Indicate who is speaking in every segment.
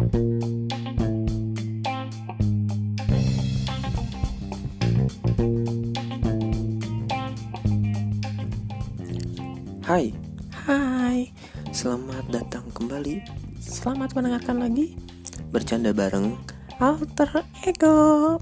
Speaker 1: Hai, hai, selamat datang kembali. Selamat mendengarkan lagi bercanda bareng Alter Ego.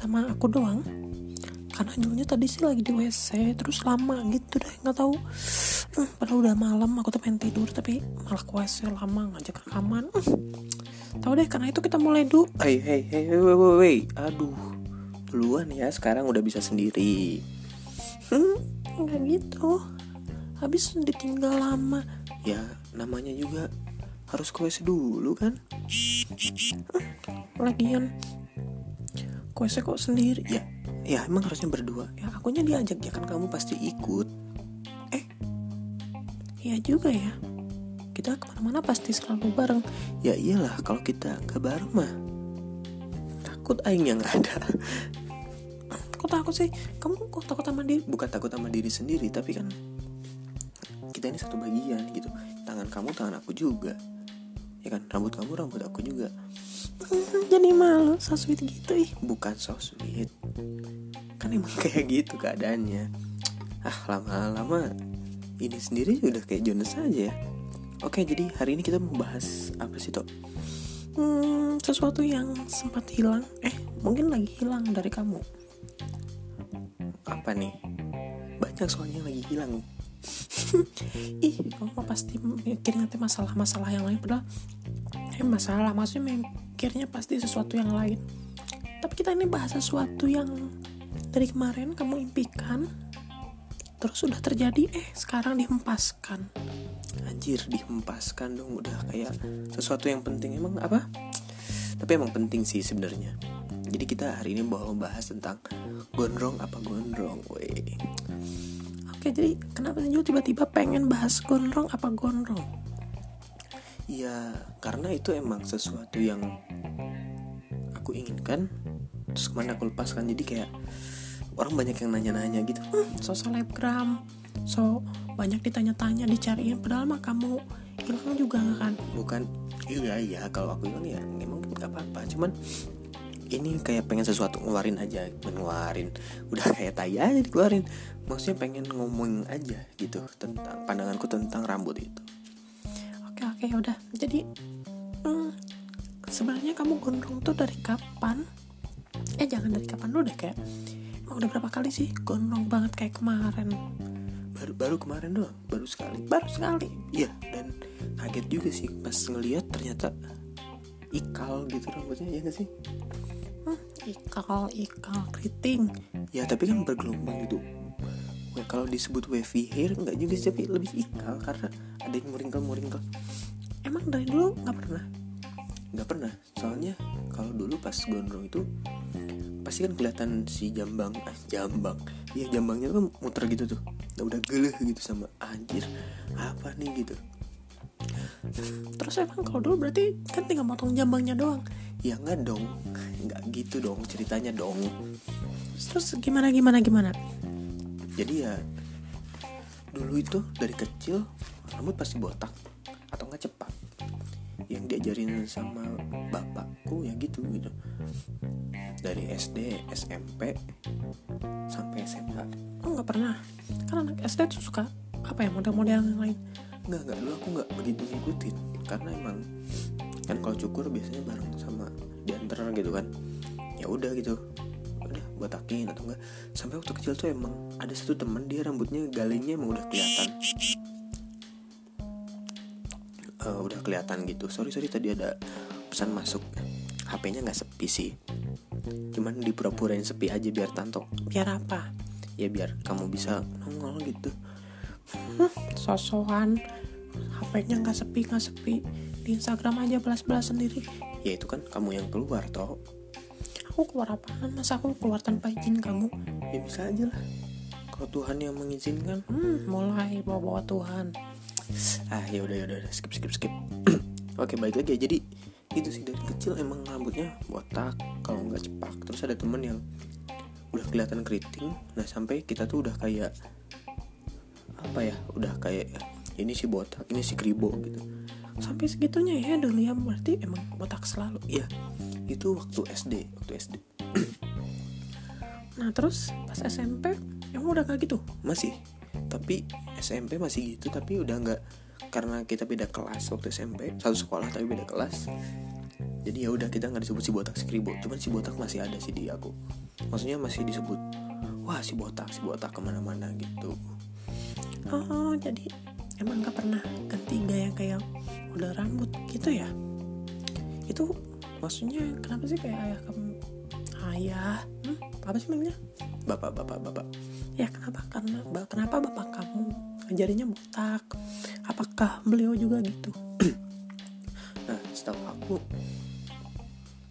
Speaker 1: Sama aku doang. Karena Julnya tadi sih lagi di WC terus lama gitu deh nggak tahu. Hmm, padahal udah malam aku tuh pengen tidur tapi malah ke WC lama ngajak rekaman. Hmm. tahu deh karena itu kita mulai dulu. Hey hey hey wait wait wait aduh duluan ya sekarang udah bisa sendiri. Hmm, nggak gitu. Habis ditinggal lama. Ya namanya juga harus ke WC dulu kan? Hmm, lagian ke kok sendiri? Ya ya emang harusnya berdua. Ya akunya diajak ya kan kamu pasti ikut. Eh iya juga ya. Kita ke mana-mana pasti selalu bareng. Ya iyalah kalau kita gak bareng mah takut aing yang ada. Kok takut sih? Kamu kok takut sama diri? Bukan takut sama diri sendiri tapi kan kita ini satu bagian gitu. Tangan kamu tangan aku juga. Ya kan? Rambut kamu rambut aku juga jadi malu so sweet gitu ih. Bukan so sweet. Kan emang kayak gitu keadaannya. Ah lama-lama ini sendiri udah kayak Jonas aja ya. Oke jadi hari ini kita mau bahas apa sih toh hmm, sesuatu yang sempat hilang. Eh mungkin lagi hilang dari kamu. Apa nih? Banyak soalnya lagi hilang ih kamu pasti mikir nanti masalah-masalah yang lain padahal eh masalah maksudnya mikirnya pasti sesuatu yang lain. Tapi kita ini bahas sesuatu yang dari kemarin kamu impikan terus sudah terjadi eh sekarang dihempaskan. Anjir dihempaskan dong udah kayak sesuatu yang penting. Emang apa? Tapi emang penting sih sebenarnya. Jadi kita hari ini mau bahas tentang gondrong apa gondrong weh oke jadi kenapa sih tiba-tiba pengen bahas gondrong apa gondrong? Ya karena itu emang sesuatu yang aku inginkan terus ke mana aku lepaskan. Jadi kayak orang banyak yang nanya-nanya gitu. Hmm, so selebgram so banyak ditanya-tanya dicariin padahal mah kamu hilang juga gak kan? Bukan. Iya iya kalau aku hilang ya emang gak apa-apa. Cuman ini kayak pengen sesuatu ngeluarin aja ngeluarin. Udah kayak tai aja dikeluarin. Maksudnya pengen ngomong aja gitu tentang pandanganku tentang rambut itu. Oke oke udah. Jadi hmm, sebenarnya kamu gondrong tuh dari kapan? Eh jangan dari kapan dulu deh kayak udah berapa kali sih gondrong banget kayak kemarin? Baru baru kemarin doang baru sekali. Baru sekali? Iya dan kaget juga sih pas ngeliat ternyata ikal gitu rambutnya ya gak sih ikal ikal keriting. Ya tapi kan bergelombang gitu. Wah, kalau disebut wavy hair nggak juga sih tapi lebih ikal karena ada yang muringkel muringkel emang dari dulu nggak pernah? Nggak pernah. Soalnya kalau dulu pas gondrong itu pasti kan kelihatan si jambang ah jambang. Iya jambangnya tuh muter gitu tuh. Nah, udah geleh gitu sama anjir apa nih? gitu. Terus emang kalau dulu berarti kan tinggal motong jambangnya doang? Ya enggak dong. nggak gitu dong ceritanya dong. Terus gimana gimana gimana? Jadi ya dulu itu dari kecil rambut pasti botak atau nggak cepat. Yang diajarin sama bapakku ya gitu gitu. Dari SD SMP sampai SMA oh nggak pernah. Kan anak SD tuh suka apa ya model-model yang lain. Nggak nggak. Dulu aku nggak begitu ngikutin. Karena emang kan kalau cukur biasanya bareng sama diantar gitu kan ya udah gitu. Udah botakin atau enggak. Sampai waktu kecil tuh emang ada satu temen dia rambutnya galingnya emang udah kelihatan. Uh, udah kelihatan gitu. Sorry sorry tadi ada pesan masuk. HP-nya nggak sepi sih. Cuman dipura-purain sepi aja biar tanto biar apa? Ya biar kamu bisa nongol gitu. Hmm, sosokan. HP-nya nggak sepi nggak sepi. Di Instagram aja belas-belas sendiri ya itu kan kamu yang keluar toh aku keluar apaan? Masa aku keluar tanpa izin kamu? Ya bisa aja lah. Kalau Tuhan yang mengizinkan. Hmm, mulai bawa-bawa Tuhan. Ah ya udah ya udah skip skip skip. Oke baik lagi ya jadi itu sih dari kecil emang rambutnya botak kalau nggak cepak. Terus ada temen yang udah kelihatan keriting. Nah sampai kita tuh udah kayak apa ya? Udah kayak ini si botak ini si kribo gitu. Sampai segitunya ya dulu ya berarti emang botak selalu. Ya itu waktu SD waktu SD nah terus pas SMP emang udah kayak gitu? Masih. Tapi SMP masih gitu tapi udah nggak karena kita beda kelas waktu SMP satu sekolah tapi beda kelas. Jadi ya udah kita nggak disebut si botak si kribo cuman si botak masih ada sih di aku. Maksudnya masih disebut wah si botak si botak ke mana-mana gitu. Oh jadi emang nggak pernah ganti gaya kayak udah rambut gitu ya? Itu maksudnya kenapa sih kayak ayah kamu ayah? Hmm? apa sih namanya? Bapak bapak bapak. Ya kenapa? Karena kenapa bapak kamu jarinya botak? Apakah beliau juga gitu? Nah setahu aku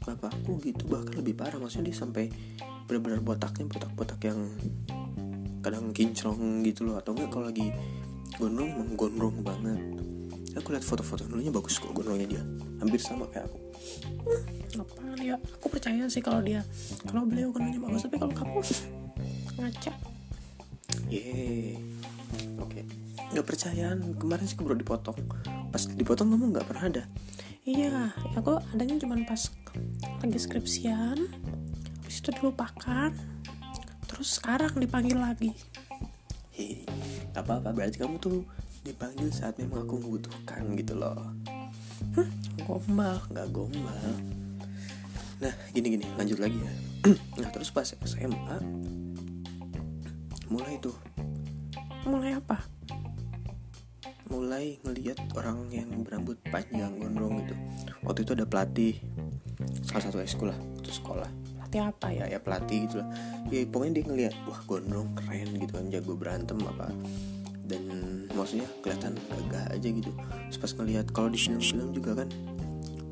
Speaker 1: bapakku gitu bahkan lebih parah. Maksudnya dia sampai benar-benar botaknya botak-botak yang kadang kinclong gitu loh. Atau enggak kalau lagi gondrong emang gondrong banget aku lihat foto-foto dulunya bagus kok gondrongnya dia. Hampir sama kayak aku. Apa dia? Aku percaya sih kalau dia. Kalau beliau gondrongnya bagus tapi kalau kamu ngaca ye oke. Okay. nggak percayaan. Kemarin sih baru dipotong. Pas dipotong kamu nggak pernah ada? Iya ya aku adanya cuma pas lagi skripsian habis itu dilupakan terus sekarang dipanggil lagi. Hei, apa apa berarti kamu tuh dipanggil saat memang aku membutuhkan gitu loh. Hmm, gombal nggak gombal. Nah gini gini lanjut lagi ya. Nah terus pas SMA mulai tuh. Mulai apa? Mulai ngelihat orang yang berambut panjang gondrong gitu. Waktu itu ada pelatih salah satu sekolah itu sekolah. Pelatih apa ya? Ya pelatih gitu lah. Ya pokoknya dia ngelihat wah gondrong keren gitu kan jago berantem apa dan maksudnya kelihatan gagah aja gitu. Terus pas ngelihat kalau di film-film juga kan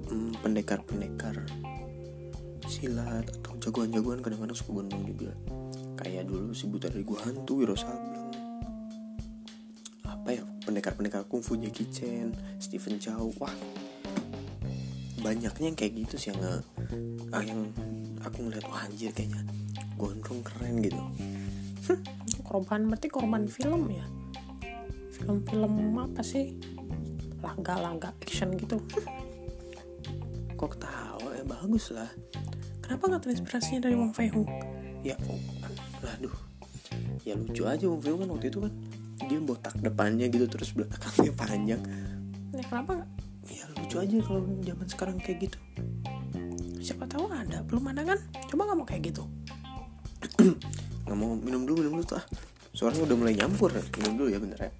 Speaker 1: hmm, pendekar-pendekar silat atau jagoan-jagoan kadang-kadang suka gondrong juga. Kayak dulu si buta dari gua hantu Wiro Sableng. Apa ya pendekar-pendekar kungfu Jackie Chan Stephen Chow wah. Banyaknya yang kayak gitu sih yang ah, yang aku ngeliat wah anjir kayaknya gondrong keren gitu. Korban berarti korban film ya film-film apa sih? Laga-laga action gitu. Kok ketawa ya? Bagus lah. Kenapa nggak terinspirasinya dari Wong Fei Hung ya oh, aduh. Ya lucu aja Wong Fei Hung kan waktu itu kan. Dia botak depannya gitu terus belakangnya panjang. Ya kenapa? Gak? ya lucu aja kalau zaman sekarang kayak gitu. Siapa tahu ada. Belum ada kan? Coba nggak mau kayak gitu. Nggak mau. Minum dulu minum dulu. Tuh ah suaranya udah mulai nyampur. Minum dulu ya bentar ya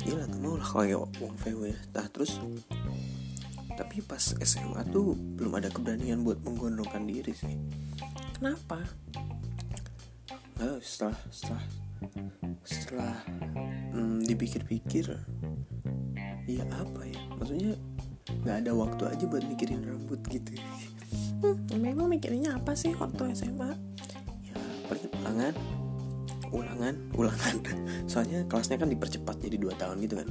Speaker 1: Gila gak mau lah kayak Wong Fei ya. Nah terus Tapi pas SMA tuh Belum ada keberanian buat menggondongkan diri sih. Kenapa? Nah, setelah Setelah Setelah hmm, Dipikir-pikir Ya apa ya? Maksudnya Gak ada waktu aja buat mikirin rambut gitu. Hmm, Memang mikirinnya apa sih waktu SMA Ya paling ulangan ulangan. Soalnya kelasnya kan dipercepat jadi dua tahun gitu kan.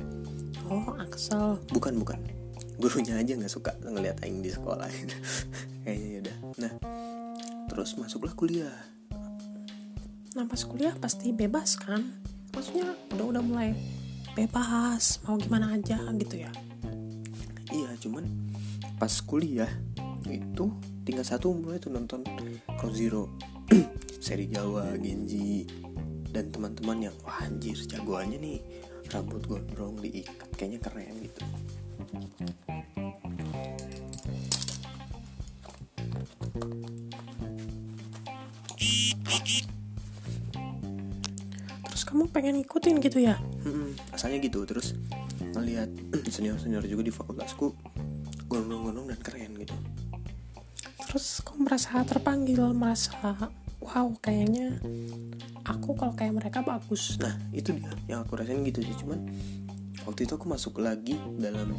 Speaker 1: Oh Axel bukan bukan. Gurunya aja nggak suka ngeliat aing di sekolah kayaknya ya udah. Nah terus masuklah kuliah. Nah pas kuliah pasti bebas kan? Maksudnya udah udah mulai bebas mau gimana aja gitu ya? Iya cuman pas kuliah itu tinggal satu mulai tuh nonton Crow Zero seri Jawa Genji dan teman-teman yang wah anjir jagoannya nih rambut gondrong diikat kayaknya keren gitu. Terus kamu pengen ikutin gitu ya? Hmm, asalnya gitu terus ngelihat senior-senior juga di fakultasku gondrong-gondrong dan keren gitu. Terus kamu merasa terpanggil merasa wow kayaknya aku kalau kayak mereka bagus. Nah itu dia yang aku rasain gitu sih. Cuman waktu itu aku masuk lagi dalam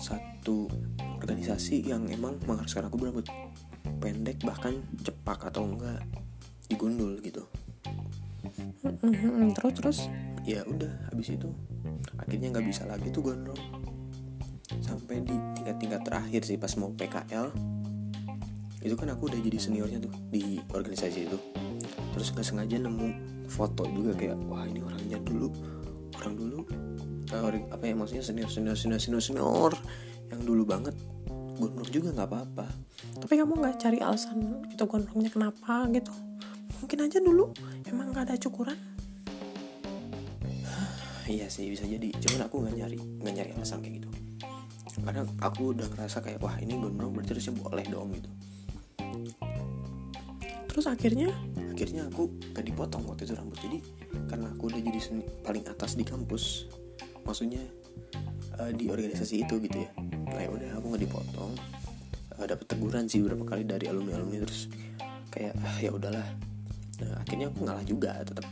Speaker 1: satu organisasi yang emang mengharuskan aku berambut pendek bahkan cepak atau enggak digundul gitu.
Speaker 2: Terus terus?
Speaker 1: Ya udah habis itu akhirnya nggak bisa lagi tuh gondrong. Sampai di tingkat-tingkat terakhir sih pas mau PKL itu kan aku udah jadi seniornya tuh di organisasi itu terus nggak sengaja nemu foto juga kayak wah ini orangnya dulu orang dulu eh, orang- apa ya maksudnya senior senior senior senior senior yang dulu banget gondrong juga nggak apa-apa.
Speaker 2: Tapi kamu nggak cari alasan itu gondrongnya kenapa gitu? Mungkin aja dulu emang nggak ada cukuran?
Speaker 1: Iya sih bisa jadi. Cuman aku nggak nyari nggak nyari alasan kayak gitu. Karena aku udah ngerasa kayak Wah ini gondrong berarti harusnya boleh dong gitu
Speaker 2: terus akhirnya?
Speaker 1: Akhirnya aku gak dipotong waktu itu rambut. Jadi karena aku udah jadi paling atas di kampus Maksudnya eh, di organisasi itu gitu ya. Nah ya udah aku nggak dipotong. Eh, Dapet teguran sih beberapa kali dari alumni-alumni. Terus kayak ah, ya udahlah. Nah akhirnya aku ngalah juga tetap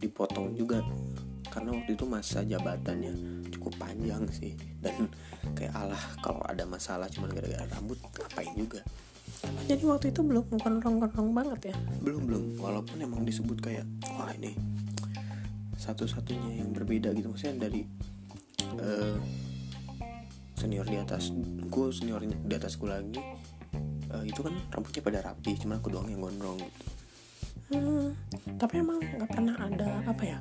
Speaker 1: dipotong juga. Karena waktu itu masa jabatannya cukup panjang sih. Dan kayak alah kalau ada masalah cuman gara-gara rambut ngapain juga
Speaker 2: jadi waktu itu belum gondrong-gondrong banget ya?
Speaker 1: Belum belum. Walaupun emang disebut kayak wah ini satu-satunya yang berbeda gitu. Maksudnya dari eh, senior di atasku senior di atasku lagi eh, itu kan rambutnya pada rapi cuman aku doang yang gondrong gitu.
Speaker 2: Hmm, tapi emang nggak pernah ada apa ya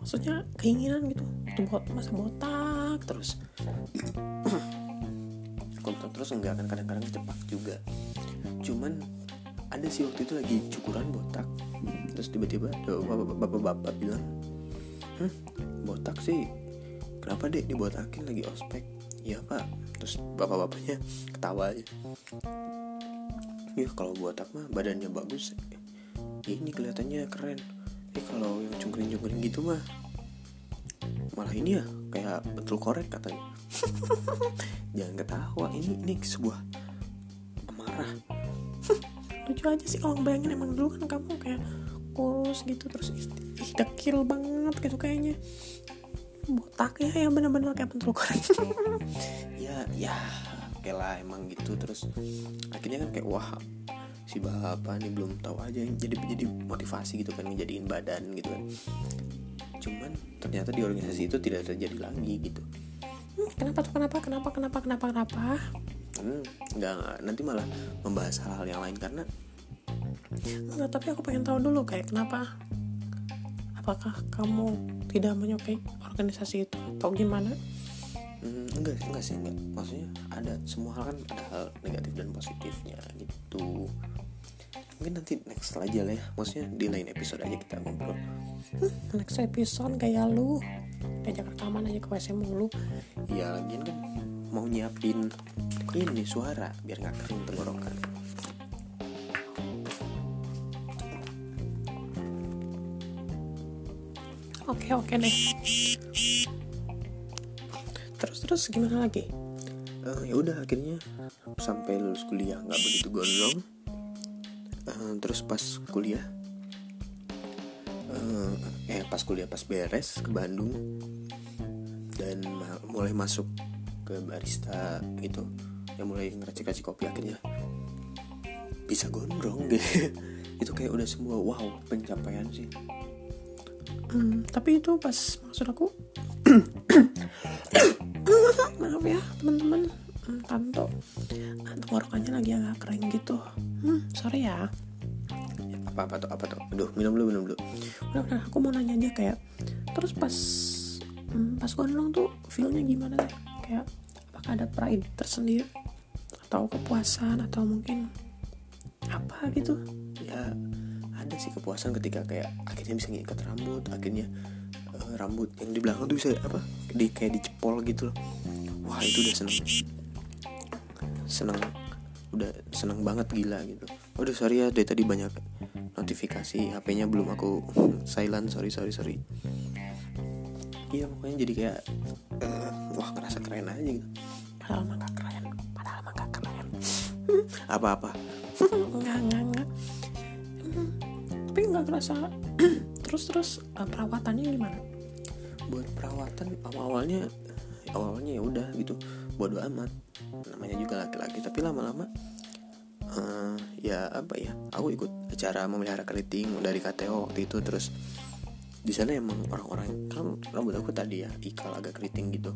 Speaker 2: maksudnya keinginan gitu. Untuk buat masa botak terus
Speaker 1: botak terus enggak kan kadang-kadang cepat juga cuman ada sih waktu itu lagi cukuran botak. Terus tiba-tiba bapak- bapak-bapak bilang hmm, botak sih? Kenapa dek dibotakin lagi ospek? Iya pak. Terus bapak-bapaknya ketawa aja. Ya kalau botak mah badannya bagus. Ini kelihatannya keren. Eh kalau yang cungkring-cungkring gitu mah malah ini ya kayak betul korek katanya. Jangan ketawa ini ini sebuah
Speaker 2: lucu aja sih kalau bayangin emang dulu kan kamu kayak kurus gitu terus dekil banget gitu kayaknya. Botaknya ya bener-bener kayak pentul korek
Speaker 1: ya ya oke lah emang gitu. Terus akhirnya kan kayak wah si bapak nih belum tahu aja jadi jadi motivasi gitu kan ngejadiin badan gitu kan. Cuman ternyata di organisasi itu tidak terjadi lagi gitu.
Speaker 2: Hmm, kenapa tuh kenapa kenapa kenapa kenapa kenapa?
Speaker 1: Hmm, nggak. nanti malah membahas hal-hal yang lain karena
Speaker 2: Enggak, tapi aku pengen tahu dulu kayak kenapa? Apakah kamu tidak menyukai organisasi itu atau gimana?
Speaker 1: Hmm, enggak enggak sih enggak. Maksudnya ada semua hal kan ada hal negatif dan positifnya gitu. Mungkin nanti next aja lah ya. Maksudnya di lain episode aja kita ngobrol.
Speaker 2: Next episode kayak lu? Diajak rekaman aja ke WC mulu.
Speaker 1: Ya lagian kan mau nyiapin ini suara biar nggak kering tenggorokan
Speaker 2: oke oke deh. Terus terus gimana lagi?
Speaker 1: Eh, ya udah akhirnya sampai lulus kuliah nggak begitu gondrong. Eh, terus pas kuliah eh, eh pas kuliah pas beres ke Bandung. Dan ma- mulai masuk ke barista gitu. Yang mulai ngeracik-racik kopi akhirnya bisa gondrong gitu. Itu kayak udah semua wow pencapaian sih
Speaker 2: Hmm, tapi itu pas maksud aku maaf ya teman-teman hmm, tanto ah, tenggorokannya lagi agak kering gitu. Hmm, sorry ya.
Speaker 1: Apa apa tuh apa tuh? Aduh minum dulu minum dulu.
Speaker 2: Udah udah aku mau nanya aja kayak terus pas hmm, pas gondrong tuh feelnya gimana? Sih kayak apakah ada pride tersendiri? Atau kepuasan atau mungkin apa gitu?
Speaker 1: Ya sih kepuasan ketika kayak akhirnya bisa ngikat rambut akhirnya eh, rambut yang di belakang tuh bisa apa di kayak dicepol gitu loh. Wah itu udah seneng. Seneng udah seneng banget gila gitu. Udah sorry ya dari tadi banyak notifikasi HP-nya belum aku silent. Sorry sorry sorry. Iya pokoknya jadi kayak eh, wah ngerasa keren aja gitu.
Speaker 2: Padahal mah gak keren. Padahal mah gak keren. Enggak enggak Hmm, tapi nggak kerasa terus terus eh, perawatannya gimana?
Speaker 1: Buat perawatan awal-awalnya awalnya ya udah gitu bodo amat. Namanya juga laki-laki tapi lama-lama eh, ya apa ya aku ikut acara memelihara keriting dari KTO waktu itu terus di sana emang orang-orang kan rambut aku tadi ya ikal agak keriting gitu.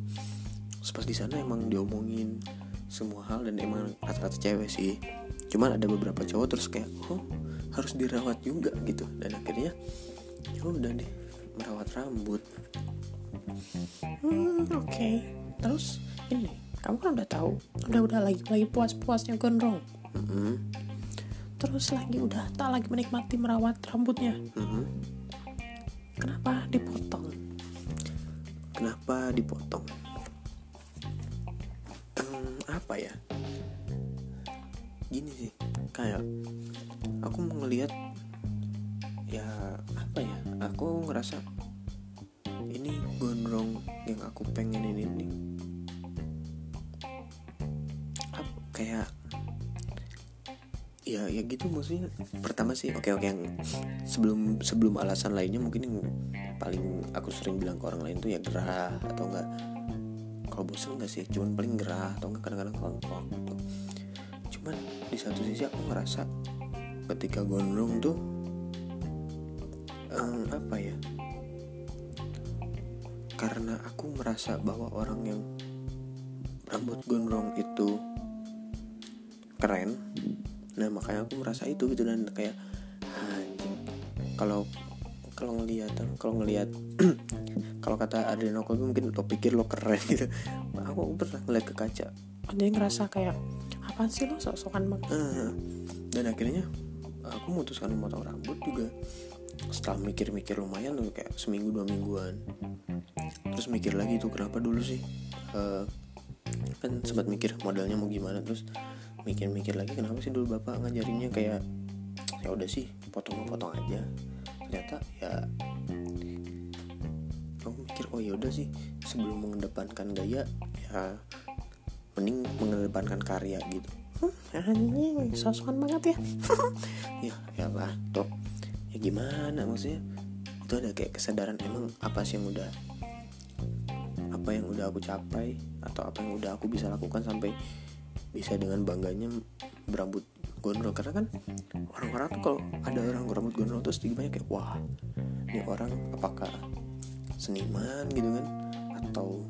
Speaker 1: Terus pas di sana emang diomongin semua hal dan emang rata-rata cewek sih. Cuman ada beberapa cowok terus kayak oh harus dirawat juga gitu dan akhirnya ya udah deh merawat rambut
Speaker 2: Hmm, oke. Terus ini, kamu kan udah tahu, udah udah lagi lagi puas-puasnya gondrong.
Speaker 1: Mm-mm,
Speaker 2: Terus lagi udah tak lagi menikmati merawat rambutnya.
Speaker 1: mm-mm.
Speaker 2: Kenapa dipotong?
Speaker 1: kenapa dipotong Hmm, apa ya gini sih kayak aku mau ngelihat ya apa ya aku ngerasa ini gondrong yang aku pengen ini. Nih Ap- kayak ya ya gitu maksudnya. Pertama sih oke oke yang sebelum sebelum alasan lainnya mungkin yang paling aku sering bilang ke orang lain tuh ya gerah atau enggak. Kalau bosen enggak sih cuman paling gerah atau enggak kadang-kadang gitu cuman di satu sisi aku ngerasa ketika gondrong tuh em, apa ya? Karena aku merasa bahwa orang yang rambut gondrong itu keren. Nah makanya aku merasa itu gitu dan kayak anjing. Kalau kalau ngelihat kalau ngelihat kalau kata Adriano mungkin lo pikir lo keren gitu. Aku pernah ngeliat ke kaca.
Speaker 2: Jadi ngerasa kayak apaan sih lo sok-sokan banget.
Speaker 1: Eh, dan akhirnya aku memutuskan memotong rambut juga setelah mikir-mikir lumayan tuh kayak seminggu dua mingguan. Terus mikir lagi tuh kenapa dulu sih? Eh, kan sempat mikir modelnya mau gimana terus mikir-mikir lagi kenapa sih dulu bapak ngajarinnya kayak ya udah sih potong-potong aja. Ternyata ya aku mikir oh ya udah sih sebelum mengedepankan gaya ya mending mengedepankan karya gitu
Speaker 2: Hmm, anjing, sok-sokan banget ya.
Speaker 1: ya ya lah toh ya gimana maksudnya? Itu ada kayak kesadaran emang apa sih yang udah apa yang udah aku capai atau apa yang udah aku bisa lakukan sampai bisa dengan bangganya berambut gondrong? Karena kan orang-orang tuh kalau ada orang berambut gondrong terus banyak kayak wah ini orang apakah seniman gitu kan? Atau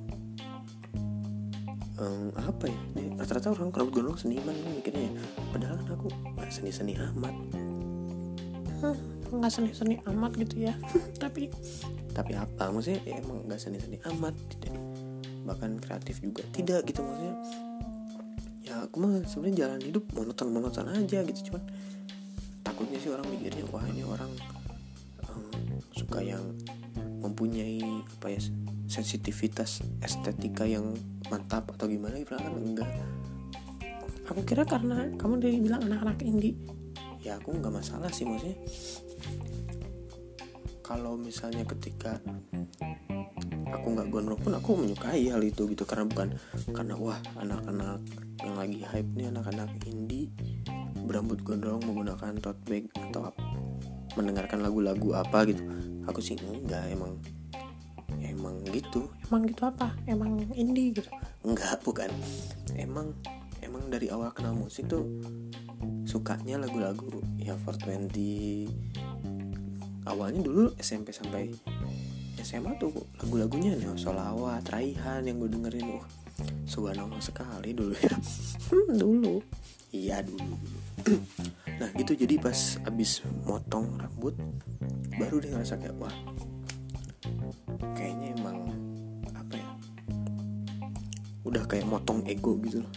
Speaker 1: em, apa ya? Rata-rata orang rambut gondrong seniman kan mikirnya ya. padahal kan aku nggak seni-seni amat.
Speaker 2: Hmm, nggak seni-seni amat gitu ya. Tapi
Speaker 1: tapi apa? Maksudnya ya emang nggak seni-seni amat tidak bahkan kreatif juga. Tidak gitu maksudnya. Ya aku mah sebenarnya jalan hidup monoton monoton aja gitu cuman takutnya sih orang mikirnya wah ini orang em, suka yang mempunyai apa ya sensitivitas estetika yang mantap atau gimana gitu kan enggak.
Speaker 2: Aku kira karena kamu dibilang anak-anak indie.
Speaker 1: ya aku nggak masalah sih maksudnya. Kalau misalnya ketika aku nggak gondrong pun aku menyukai hal itu gitu. Karena bukan karena wah anak-anak yang lagi hype nih anak-anak indie berambut gondrong menggunakan tote bag atau mendengarkan lagu-lagu apa gitu. Aku sih enggak emang gitu.
Speaker 2: Emang gitu apa? Emang indie gitu.
Speaker 1: enggak bukan. Emang emang dari awal kenal musik tuh sukanya lagu-lagu ya 420 awalnya dulu SMP sampai SMA tuh lagu-lagunya nih solawat raihan yang gue dengerin. Uh subhanallah sekali dulu ya.
Speaker 2: Hmm, dulu.
Speaker 1: iya dulu dulu. Nah gitu. Jadi pas abis motong rambut baru dia ngerasa kayak wah kayaknya udah kayak motong ego gitu loh.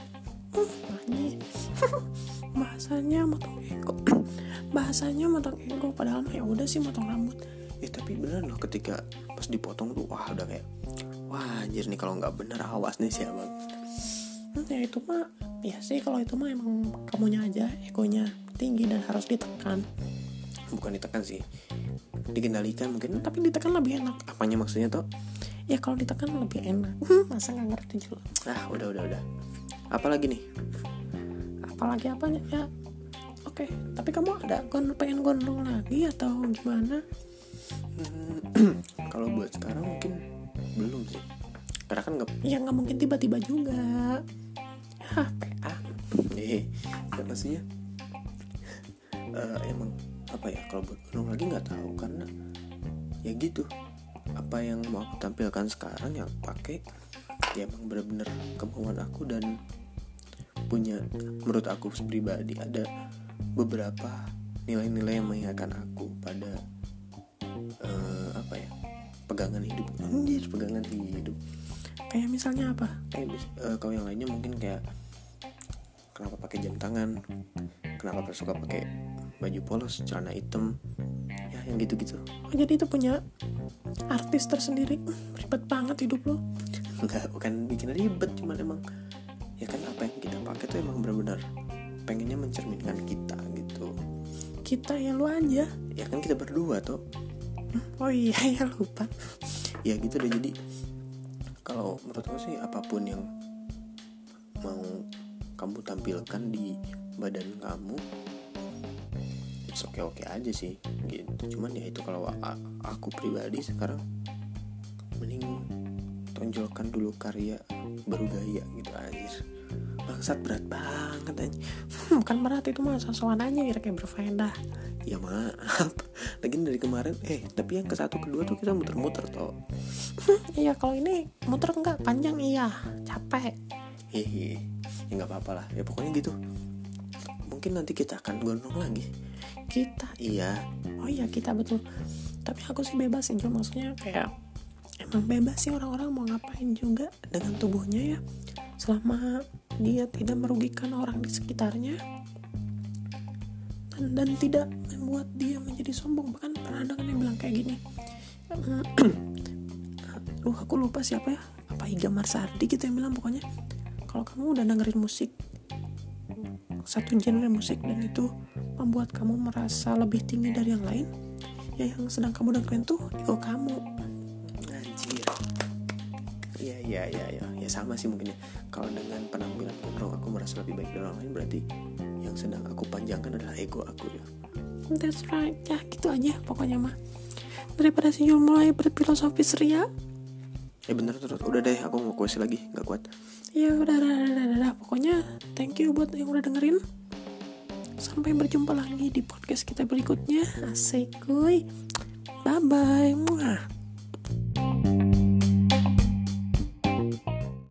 Speaker 2: Bahasanya motong ego. Bahasanya motong ego padahal mah ya udah sih motong rambut.
Speaker 1: Ya tapi beneran loh ketika pas dipotong tuh wah udah kayak wah anjir nih kalau nggak bener awas nih si abang.
Speaker 2: Hmm, ya itu mah ya sih kalau itu mah emang kamunya aja egonya tinggi dan harus ditekan.
Speaker 1: Bukan ditekan sih, dikendalikan mungkin.
Speaker 2: Tapi ditekan lebih enak.
Speaker 1: Apanya maksudnya tuh?
Speaker 2: Ya kalau ditekan lebih enak. Hmm, masa nggak ngerti juga.
Speaker 1: Ah udah udah udah. Apalagi nih?
Speaker 2: Apalagi apanya ya. Oke, tapi kamu ada gon pengen gondrong lagi atau gimana?
Speaker 1: Hmm, kalau buat sekarang mungkin belum sih. Karena kan nggak
Speaker 2: Ya nggak mungkin tiba-tiba juga. Hah, PA.
Speaker 1: eh ya maksudnya eh, emang apa ya kalau buat gunung lagi nggak tahu karena ya gitu apa yang mau aku tampilkan sekarang ya pakai. Ya emang bener-bener kemauan aku dan punya menurut aku pribadi ada beberapa nilai-nilai yang mengingatkan aku pada uh, apa ya pegangan hidup. Anjir pegangan hidup.
Speaker 2: Kayak misalnya apa?
Speaker 1: Kayak uh, kalau yang lainnya mungkin kayak kenapa pakai jam tangan? Kenapa suka pakai baju polos celana hitam? Ya yang gitu-gitu.
Speaker 2: Oh, jadi itu punya artis tersendiri. Ribet banget hidup lo.
Speaker 1: Enggak, bukan bikin ribet cuman emang ya kan apa yang kita pakai tuh emang benar-benar pengennya mencerminkan kita gitu.
Speaker 2: Kita ya lu aja.
Speaker 1: Ya kan kita berdua tuh
Speaker 2: oh iya ya lupa.
Speaker 1: Ya gitu deh jadi kalau menurut aku sih apa pun yang mau kamu tampilkan di badan kamu it's oke oke aja sih gitu. Cuman ya itu kalau aku pribadi sekarang mending tonjolkan dulu karya baru gaya gitu aja bangsat berat banget aja
Speaker 2: hmm, bukan berat itu mah sosokan aja kira kayak berfaedah.
Speaker 1: Ya maaf. Lagi dari kemarin eh tapi yang ke satu kedua tuh kita muter-muter toh.
Speaker 2: Iya kalau ini muter enggak? Panjang iya. Capek.
Speaker 1: Hehe. Ya nggak apa-apa lah. Ya pokoknya gitu. Mungkin nanti kita akan gondong lagi
Speaker 2: kita
Speaker 1: iya.
Speaker 2: Oh iya kita betul. Tapi aku sih bebas sih maksudnya kayak emang bebas sih orang-orang mau ngapain juga dengan tubuhnya ya. Selama dia tidak merugikan orang di sekitarnya dan, dan tidak membuat dia menjadi sombong. Bahkan pernah ada kan yang bilang kayak gini. Uh aku lupa siapa ya. Apa Iga Marsardi gitu yang bilang pokoknya. Kalau kamu udah dengerin musik satu genre musik dan itu membuat kamu merasa lebih tinggi dari yang lain. Ya yang sedang kamu dengerin tuh ego kamu.
Speaker 1: Anjir. Iya iya iya ya ya sama sih mungkin ya. Kalau dengan penampilan gondrong aku merasa lebih baik dari orang lain berarti yang sedang aku panjangkan adalah ego aku ya.
Speaker 2: That's right. Ya gitu aja pokoknya mah. Daripada si Yul mulai berfilosofis ria
Speaker 1: ya bener terus. Udah deh aku mau kuesi lagi. Nggak kuat
Speaker 2: ya udah udah, udah, udah, udah. pokoknya thank you buat yang udah dengerin sampai berjumpa lagi di podcast kita berikutnya asik bye bye Mwah.